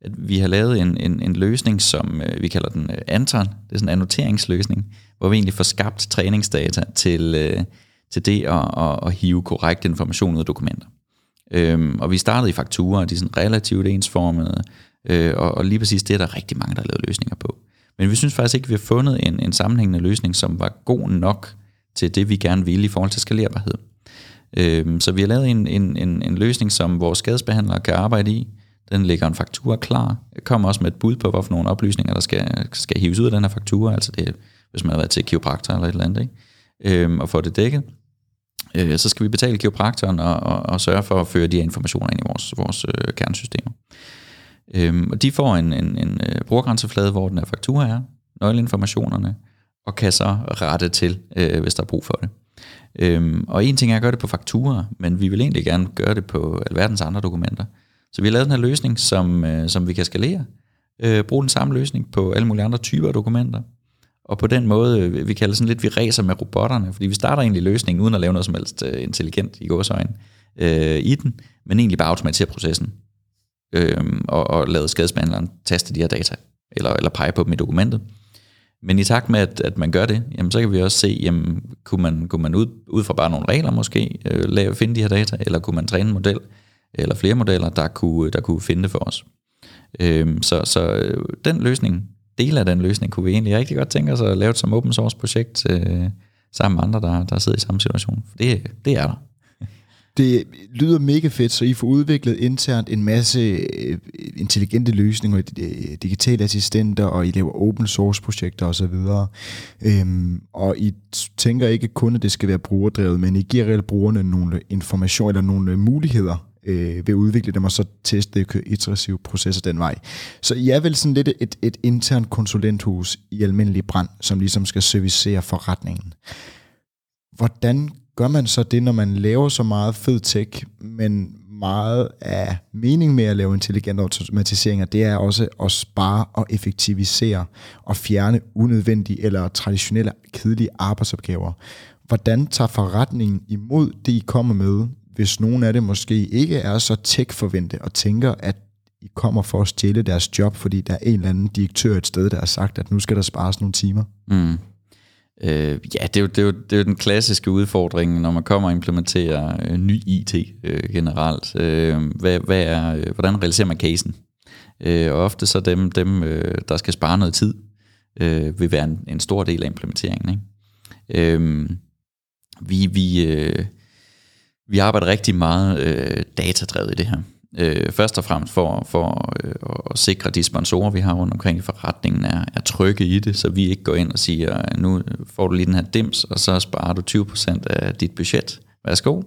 at vi har lavet en, en, en løsning, som vi kalder den Anton. Det er sådan en annoteringsløsning, hvor vi egentlig får skabt træningsdata til, til det at, at, at hive korrekt information ud af dokumenter. Øhm, og vi startede i fakturer, de er sådan relativt ensformede, øh, og, og lige præcis det er der rigtig mange, der har lavet løsninger på. Men vi synes faktisk ikke, at vi har fundet en, en sammenhængende løsning, som var god nok til det, vi gerne ville i forhold til skalerbarhed. Øhm, så vi har lavet en, en, en, en løsning, som vores skadesbehandlere kan arbejde i. Den lægger en faktura klar. Jeg kommer også med et bud på, hvorfor nogle oplysninger, der skal, skal hives ud af den her faktura. Altså det, hvis man har været til kiropraktor eller et eller andet. Ikke? Øhm, og få det dækket øh, så skal vi betale kiropraktoren og, og, og sørge for at føre de her informationer ind i vores, vores øh, kernesystemer. Øhm, og de får en, en, en øh, brugergrænseflade, hvor den her faktura er, nøgleinformationerne, og kan så rette til, øh, hvis der er brug for det. Øhm, og en ting er at gøre det på fakturer, men vi vil egentlig gerne gøre det på alverdens andre dokumenter. Så vi har lavet den her løsning, som, øh, som vi kan skalere. Øh, bruge den samme løsning på alle mulige andre typer af dokumenter. Og på den måde, øh, vi kalder sådan lidt, vi ræser med robotterne, fordi vi starter egentlig løsningen uden at lave noget som helst øh, intelligent i gåsøjne øh, i den, men egentlig bare automatisere processen øh, og, og lade skadesbehandleren taste de her data, eller, eller pege på dem i dokumentet. Men i takt med, at, at man gør det, jamen, så kan vi også se, jamen, kunne man, kunne man ud, ud fra bare nogle regler måske øh, lave, finde de her data, eller kunne man træne en model, eller flere modeller, der kunne, der kunne finde det for os. Øh, så så øh, den løsning dele af den løsning kunne vi egentlig rigtig godt tænke os at lave det som open source projekt øh, sammen med andre, der, der sidder i samme situation. For det, det er der. <laughs> Det lyder mega fedt, så I får udviklet internt en masse øh, intelligente løsninger, øh, digitale assistenter, og I laver open source projekter osv. Øhm, og I tænker ikke kun, at det skal være brugerdrevet, men I giver reelt brugerne nogle information eller nogle muligheder øh, ved at udvikle dem og så teste det iterative processer den vej. Så I er vel sådan lidt et, et internt konsulenthus i almindelig brand, som ligesom skal servicere forretningen. Hvordan gør man så det, når man laver så meget fed tech, men meget af mening med at lave intelligent automatiseringer, det er også at spare og effektivisere og fjerne unødvendige eller traditionelle kedelige arbejdsopgaver. Hvordan tager forretningen imod det, I kommer med, hvis nogen af det måske ikke er så tech-forvente og tænker, at I kommer for at stjæle deres job, fordi der er en eller anden direktør et sted, der har sagt, at nu skal der spares nogle timer? Mm. Øh, ja, det er, jo, det, er jo, det er jo den klassiske udfordring, når man kommer og implementerer øh, ny IT øh, generelt. Øh, hvad, hvad er, øh, hvordan realiserer man casen? Øh, og ofte så dem, dem øh, der skal spare noget tid, øh, vil være en, en stor del af implementeringen. Ikke? Øh, vi, vi, øh, vi arbejder rigtig meget øh, datadrevet i det her. Øh, først og fremmest for, for øh, at sikre, at de sponsorer, vi har rundt omkring i forretningen, er, er trygge i det, så vi ikke går ind og siger, øh, nu får du lige den her dims, og så sparer du 20% af dit budget. Værsgo.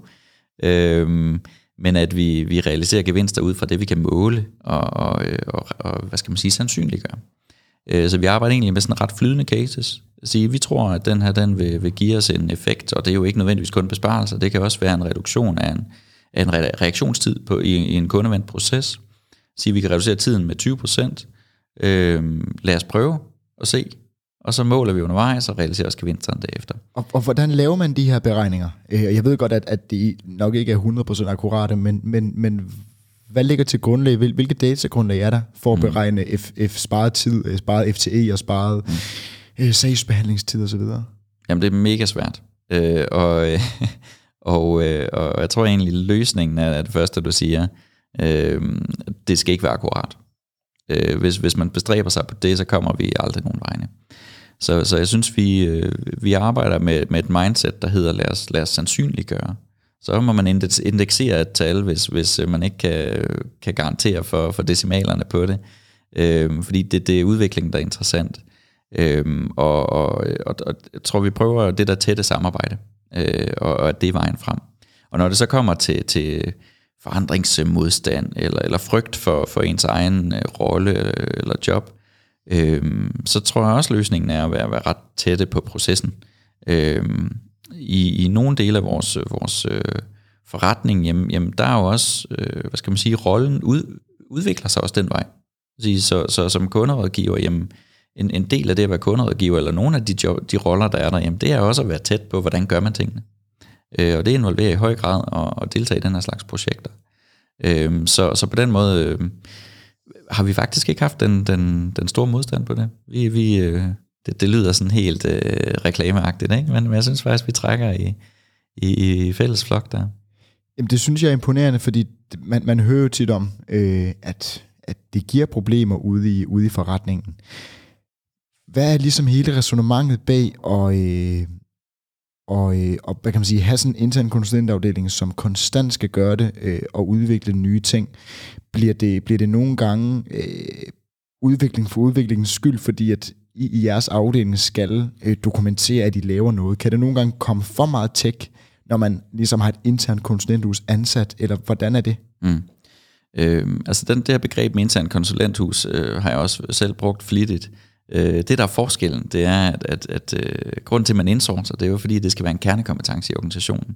Øh, men at vi, vi realiserer gevinster ud fra det, vi kan måle og, og, øh, og, og hvad skal man sige, sandsynliggøre. Øh, så vi arbejder egentlig med sådan ret flydende cases. Sige, vi tror, at den her den vil, vil give os en effekt, og det er jo ikke nødvendigvis kun besparelser, det kan også være en reduktion af en, af en reaktionstid på, i, i en kundevendt proces. Sige, vi kan reducere tiden med 20%. Øh, lad os prøve og se, og så måler vi undervejs og realiserer os gevinsterne derefter. Og, og hvordan laver man de her beregninger? Øh, jeg ved godt, at, at de nok ikke er 100% akkurate, men, men, men hvad ligger til grundlag? Hvilke datagrundlag er der for at mm. beregne F, F sparet tid, øh, sparet FTE og sparet mm. øh, sagsbehandlingstid osv.? Jamen det er mega svært. Øh, og, øh, <laughs> og, øh, og jeg tror egentlig, løsningen er det første, du siger. Øh, det skal ikke være akkurat. Øh, hvis, hvis man bestræber sig på det, så kommer vi aldrig nogen vegne. Så, så jeg synes, vi, øh, vi arbejder med, med et mindset, der hedder, lad os, lad os sandsynliggøre. Så må man indeksere et tal, hvis, hvis øh, man ikke kan, kan garantere for, for decimalerne på det. Øhm, fordi det, det er udviklingen, der er interessant. Øhm, og, og, og, og jeg tror, vi prøver det der tætte samarbejde øh, og, og at det er vejen frem. Og når det så kommer til, til forandringsmodstand, eller, eller frygt for, for ens egen øh, rolle øh, eller job, øh, så tror jeg også, løsningen er at være, være ret tætte på processen. Øh, i, I nogle dele af vores, vores øh, forretning, jamen, jamen der er jo også, øh, hvad skal man sige, rollen ud, udvikler sig også den vej. Så, så, så som kunderådgiver, jamen, en, en del af det at være kunderådgiver, eller nogle af de, job, de roller, der er der, jamen det er også at være tæt på, hvordan gør man tingene. Øh, og det involverer i høj grad at, at deltage i den her slags projekter. Øh, så, så på den måde øh, har vi faktisk ikke haft den, den, den store modstand på det. Vi, vi, øh, det, det lyder sådan helt øh, reklameagtigt, ikke? Men, men jeg synes faktisk, vi trækker i, i, i fælles flok der. Jamen det synes jeg er imponerende, fordi man, man hører jo tit om, øh, at, at det giver problemer ude i, ude i forretningen hvad er ligesom hele resonemanget bag og, øh, og, øh, og hvad kan man sige, have sådan en intern konsulentafdeling, som konstant skal gøre det øh, og udvikle nye ting? Bliver det, bliver det nogle gange øh, udvikling for udviklingens skyld, fordi at i, i jeres afdeling skal øh, dokumentere, at I laver noget? Kan det nogle gange komme for meget tech, når man ligesom har et internt konsulenthus ansat, eller hvordan er det? Mm. Øh, altså den der begreb med intern konsulenthus øh, har jeg også selv brugt flittigt. Øh, det, der er forskellen, det er, at, at, at øh, grunden til, at man indsourcer, det er jo fordi, det skal være en kernekompetence i organisationen.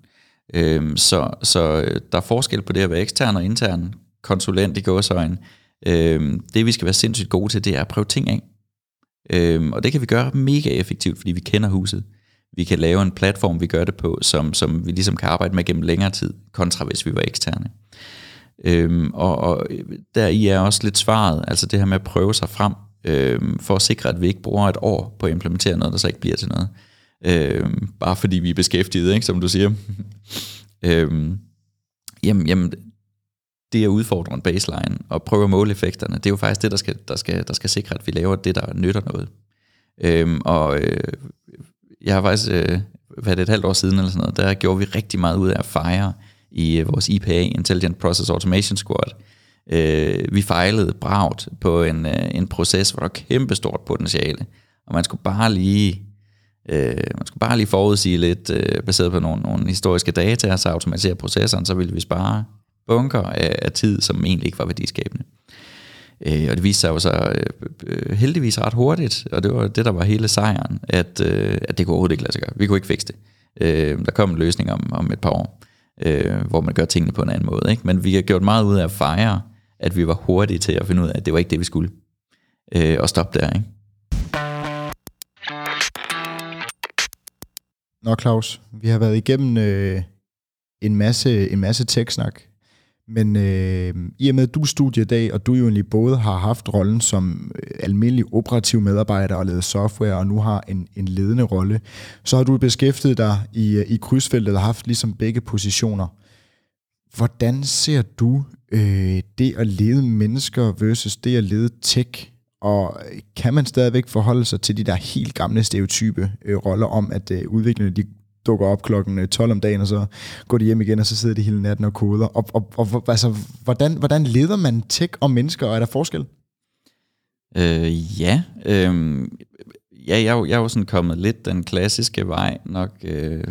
Øh, så, så øh, der er forskel på det at være ekstern og intern konsulent i gåsøjne. Øh, det, vi skal være sindssygt gode til, det er at prøve ting af. Øh, og det kan vi gøre mega effektivt, fordi vi kender huset. Vi kan lave en platform, vi gør det på, som, som vi ligesom kan arbejde med gennem længere tid, kontra hvis vi var eksterne. Øhm, og, og øh, der i er også lidt svaret, altså det her med at prøve sig frem, øhm, for at sikre, at vi ikke bruger et år på at implementere noget, der så ikke bliver til noget. Øhm, bare fordi vi er beskæftiget, ikke, som du siger. <laughs> øhm, jamen, jamen, det at udfordre en baseline og prøve at måle effekterne, det er jo faktisk det, der skal, der skal, der skal sikre, at vi laver det, der nytter noget. Øhm, og øh, jeg har faktisk, øh, hvad det et halvt år siden eller sådan noget, der gjorde vi rigtig meget ud af at fejre i øh, vores IPA, Intelligent Process Automation Squad. Øh, vi fejlede bragt på en, øh, en proces, hvor der var kæmpe stort potentiale, og man skulle bare lige øh, man skulle bare lige forudsige lidt, øh, baseret på nogle, nogle historiske data, og så automatisere processen, så ville vi spare bunker af, af tid, som egentlig ikke var værdiskabende. Øh, og det viste sig jo så øh, øh, heldigvis ret hurtigt, og det var det, der var hele sejren, at, øh, at det kunne overhovedet ikke lade sig gøre. Vi kunne ikke fikse det. Øh, der kom en løsning om, om et par år, øh, hvor man gør tingene på en anden måde. Ikke? Men vi har gjort meget ud af at fejre, at vi var hurtige til at finde ud af, at det var ikke det, vi skulle. Øh, og stoppe der, ikke? Nå Claus, vi har været igennem øh, en masse, en masse tech-snak, men øh, i og med, at du er studiedag, og du jo egentlig både har haft rollen som øh, almindelig operativ medarbejder og lavet software, og nu har en, en ledende rolle, så har du beskæftiget dig i, øh, i krydsfeltet og haft ligesom begge positioner. Hvordan ser du øh, det at lede mennesker versus det at lede tech? Og øh, kan man stadigvæk forholde sig til de der helt gamle stereotype øh, roller om, at øh, udviklerne de dukker op klokken øh, 12 om dagen, og så går de hjem igen, og så sidder de hele natten og koder. Og, og, og altså, hvordan, hvordan leder man tech og mennesker, og er der forskel? Øh, ja, øh, ja jeg, jeg er jo sådan kommet lidt den klassiske vej, nok, øh,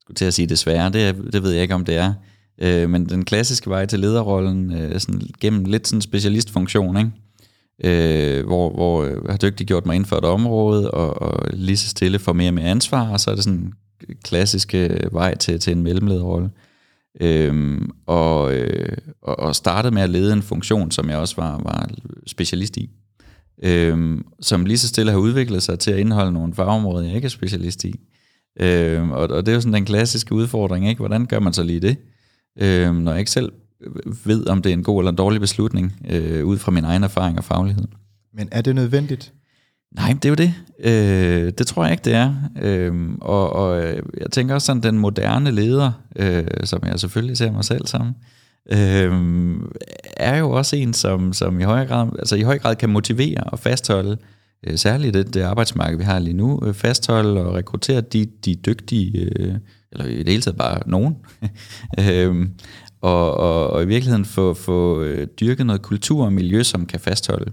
skulle til at sige desværre, det, det ved jeg ikke, om det er, øh, men den klassiske vej til lederrollen, øh, sådan, gennem lidt sådan specialistfunktion, ikke? øh, hvor, hvor jeg har dygtiggjort mig inden for et område, og, og lige så stille får mere og mere ansvar, og så er det sådan klassiske vej til, til en mellemlederrolle. Øhm, og, øh, og, og startede med at lede en funktion, som jeg også var, var specialist i, øhm, som lige så stille har udviklet sig til at indeholde nogle fagområder, jeg ikke er specialist i. Øhm, og, og det er jo sådan den klassiske udfordring, ikke? hvordan gør man så lige det, øhm, når jeg ikke selv ved, om det er en god eller en dårlig beslutning, øh, ud fra min egen erfaring og faglighed. Men er det nødvendigt? Nej, det er jo det. Øh, det tror jeg ikke, det er. Øh, og, og øh, jeg tænker også sådan, den moderne leder, øh, som jeg selvfølgelig ser mig selv som, øh, er jo også en, som, som i, høj grad, altså i høj grad kan motivere og fastholde, øh, særligt det, det arbejdsmarked, vi har lige nu, øh, fastholde og rekruttere de, de dygtige, øh, eller i det hele taget bare nogen, <laughs> øh, og, og, og i virkeligheden få, få øh, dyrket noget kultur og miljø, som kan fastholde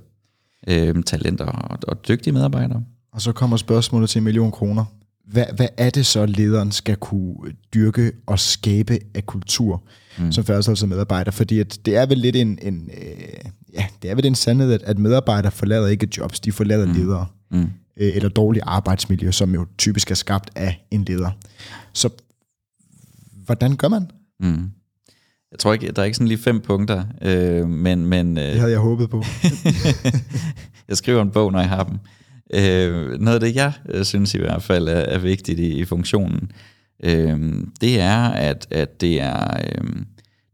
øh, talenter og, og dygtige medarbejdere. Og så kommer spørgsmålet til en million kroner. Hvad, hvad er det så, lederen skal kunne dyrke og skabe af kultur mm. som færdsels medarbejder? Fordi at det er vel lidt en, en øh, ja, det er vel en sandhed, at, at medarbejdere forlader ikke jobs, de forlader mm. ledere. Mm. Øh, eller dårlig arbejdsmiljø, som jo typisk er skabt af en leder. Så hvordan gør man? Mm. Jeg tror ikke, der er ikke sådan lige fem punkter, øh, men... men øh, det havde jeg håbet på. <laughs> jeg skriver en bog, når jeg har dem. Øh, noget af det, jeg øh, synes i hvert fald er, er vigtigt i, i funktionen, øh, det er, at, at det er... Øh,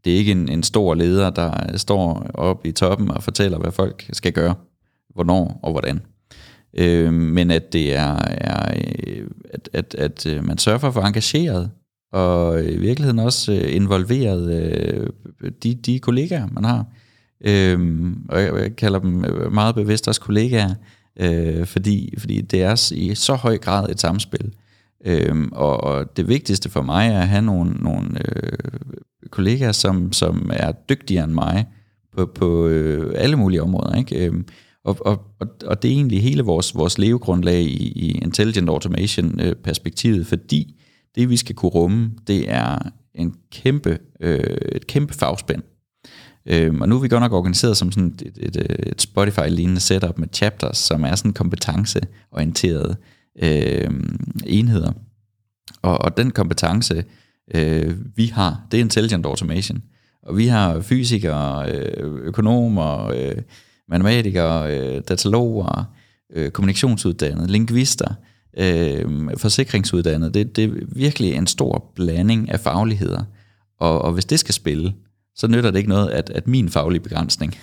det er ikke en, en stor leder, der står oppe i toppen og fortæller, hvad folk skal gøre, hvornår og hvordan. Øh, men at det er, er øh, at, at, at øh, man sørger for at få engageret og i virkeligheden også øh, involveret øh, de, de kollegaer, man har. Øhm, og jeg, jeg kalder dem øh, meget bevidst også kollegaer, øh, fordi, fordi det er i så høj grad et samspil. Øhm, og, og det vigtigste for mig er at have nogle, nogle øh, kollegaer, som, som er dygtigere end mig på, på øh, alle mulige områder. Ikke? Øhm, og, og, og det er egentlig hele vores, vores levegrundlag i, i Intelligent Automation øh, perspektivet, fordi det vi skal kunne rumme, det er en kæmpe, øh, et kæmpe fagspænd. Øhm, og nu er vi godt nok organiseret som sådan et, et, et Spotify-lignende setup med chapters, som er sådan kompetenceorienterede øh, enheder. Og, og den kompetence, øh, vi har, det er Intelligent Automation. Og vi har fysikere, øh, økonomer, øh, matematikere, øh, dataloger, øh, kommunikationsuddannede, lingvister, øh, forsikringsuddannet. Det, det er virkelig en stor blanding af fagligheder. Og, og hvis det skal spille, så nytter det ikke noget, at, at min faglige begrænsning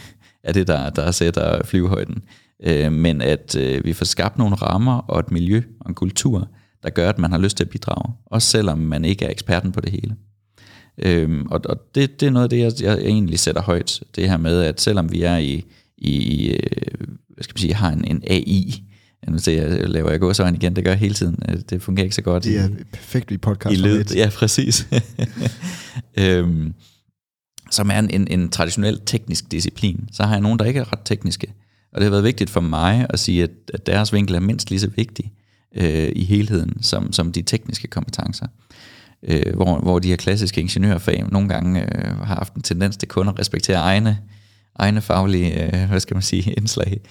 er det, der, der sætter flyvehøjden. Øh, men at øh, vi får skabt nogle rammer og et miljø og en kultur, der gør, at man har lyst til at bidrage. Også selvom man ikke er eksperten på det hele. Øhm, og og det, det er noget af det, jeg, jeg egentlig sætter højt. Det her med, at selvom vi er i, i øh, hvad skal man sige, har en, en AI, nu ser jeg, laver jeg gåsøjne igen, det gør jeg hele tiden. Øh, det fungerer ikke så godt. Det er i, perfekt i podcast. I led, ja, præcis. <laughs> øhm, som er en, en, en traditionel teknisk disciplin. Så har jeg nogen, der ikke er ret tekniske. Og det har været vigtigt for mig at sige, at, at deres vinkel er mindst lige så vigtig øh, i helheden, som, som de tekniske kompetencer. Øh, hvor, hvor de her klassiske ingeniørfag nogle gange øh, har haft en tendens til kun at respektere egne, egne faglige, øh, hvad skal man sige, indslag.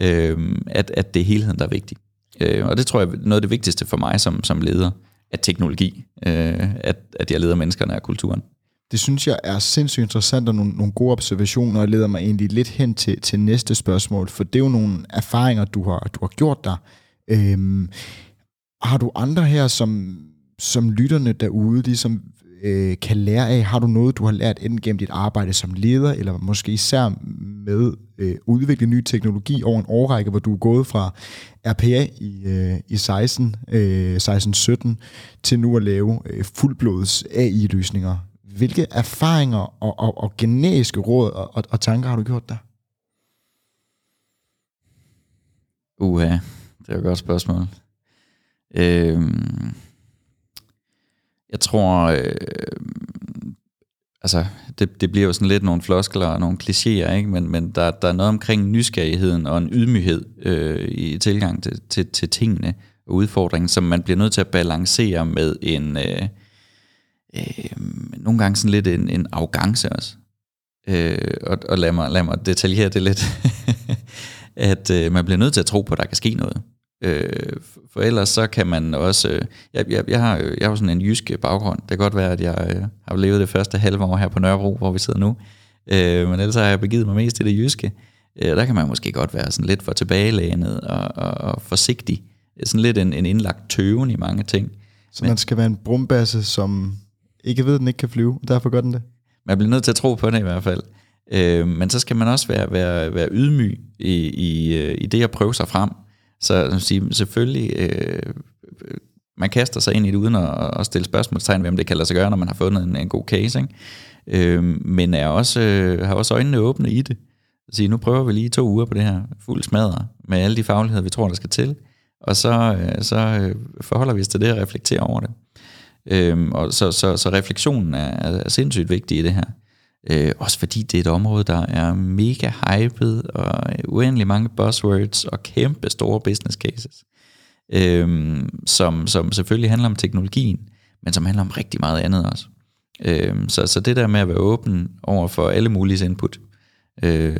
Øh, at, at det er helheden, der er vigtig. Øh, og det tror jeg er noget af det vigtigste for mig som, som leder af teknologi, øh, at, at jeg leder menneskerne af kulturen. Det synes jeg er sindssygt interessant og nogle, nogle gode observationer, og leder mig egentlig lidt hen til, til næste spørgsmål, for det er jo nogle erfaringer, du har, du har gjort der. Øhm, har du andre her, som, som lytterne derude ligesom, øh, kan lære af? Har du noget, du har lært enten gennem dit arbejde som leder, eller måske især med øh, udvikle ny teknologi over en årrække, hvor du er gået fra RPA i, øh, i 16, øh, 16-17 til nu at lave øh, fuldblods AI-løsninger? Hvilke erfaringer og, og, og generiske råd og, og, og tanker har du gjort der? Uha, det er et godt spørgsmål. Øhm, jeg tror, øh, altså det, det bliver jo sådan lidt nogle floskler og nogle klichéer, ikke? men, men der, der er noget omkring nysgerrigheden og en ydmyghed øh, i tilgang til, til, til tingene og udfordringen, som man bliver nødt til at balancere med en, øh, øh, nogle gange sådan lidt en, en arrogance også. Øh, og, og lad mig, lad mig detaljere det lidt. <laughs> at øh, man bliver nødt til at tro på, at der kan ske noget. Øh, for ellers så kan man også... Øh, jeg, jeg, jeg, har, jeg har sådan en jysk baggrund. Det kan godt være, at jeg øh, har levet det første halve år her på Nørrebro, hvor vi sidder nu. Øh, men ellers har jeg begivet mig mest i det jyske. Øh, der kan man måske godt være sådan lidt for tilbagelænet og, og, og forsigtig. Sådan lidt en, en indlagt tøven i mange ting. Så men, man skal være en brumbasse, som ikke ved, at den ikke kan flyve, og derfor gør den det? Man bliver nødt til at tro på det i hvert fald. Øh, men så skal man også være, være, være ydmyg i, i, øh, i det at prøve sig frem. Så øh, sige, selvfølgelig, øh, øh, man kaster sig ind i det uden at, at stille spørgsmålstegn ved, om det kan lade sig gøre, når man har fundet en, en god case. Ikke? Øh, men er også, øh, har også øjnene åbne i det. Så sige, nu prøver vi lige to uger på det her fuld smadre, med alle de fagligheder, vi tror, der skal til. Og så, øh, så øh, forholder vi os til det og reflekterer over det. Øh, og så, så, så refleksionen er, er sindssygt vigtig i det her. Øh, også fordi det er et område, der er mega hyped, og uendelig mange buzzwords, og kæmpe store business cases, øh, som, som selvfølgelig handler om teknologien, men som handler om rigtig meget andet også. Øh, så, så det der med at være åben over for alle mulige input, øh,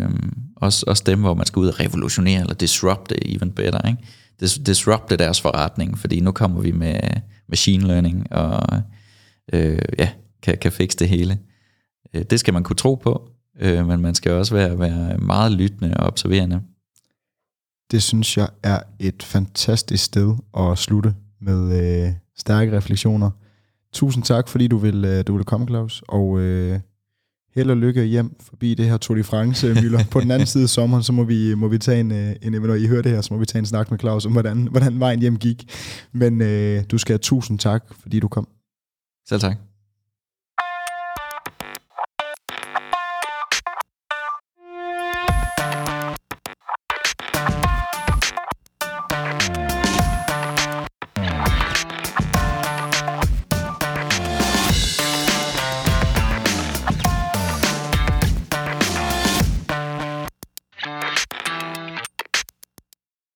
også, også dem, hvor man skal ud og revolutionere, eller disrupte even better, ikke? Dis, disrupte deres forretning, fordi nu kommer vi med machine learning, og øh, ja, kan, kan fikse det hele. Øh, det skal man kunne tro på, øh, men man skal også være, være meget lyttende og observerende. Det synes jeg er et fantastisk sted at slutte med øh, stærke refleksioner. Tusind tak, fordi du vil, øh, du vil komme, Claus, og øh, held og lykke hjem forbi det her Tour de France, Møller. På den anden <laughs> side af sommeren, så må vi, må vi tage en, øh, en, når I hører det her, så må vi tage en snak med Claus om, hvordan, hvordan vejen hjem gik. Men øh, du skal have tusind tak, fordi du kom. Selv tak.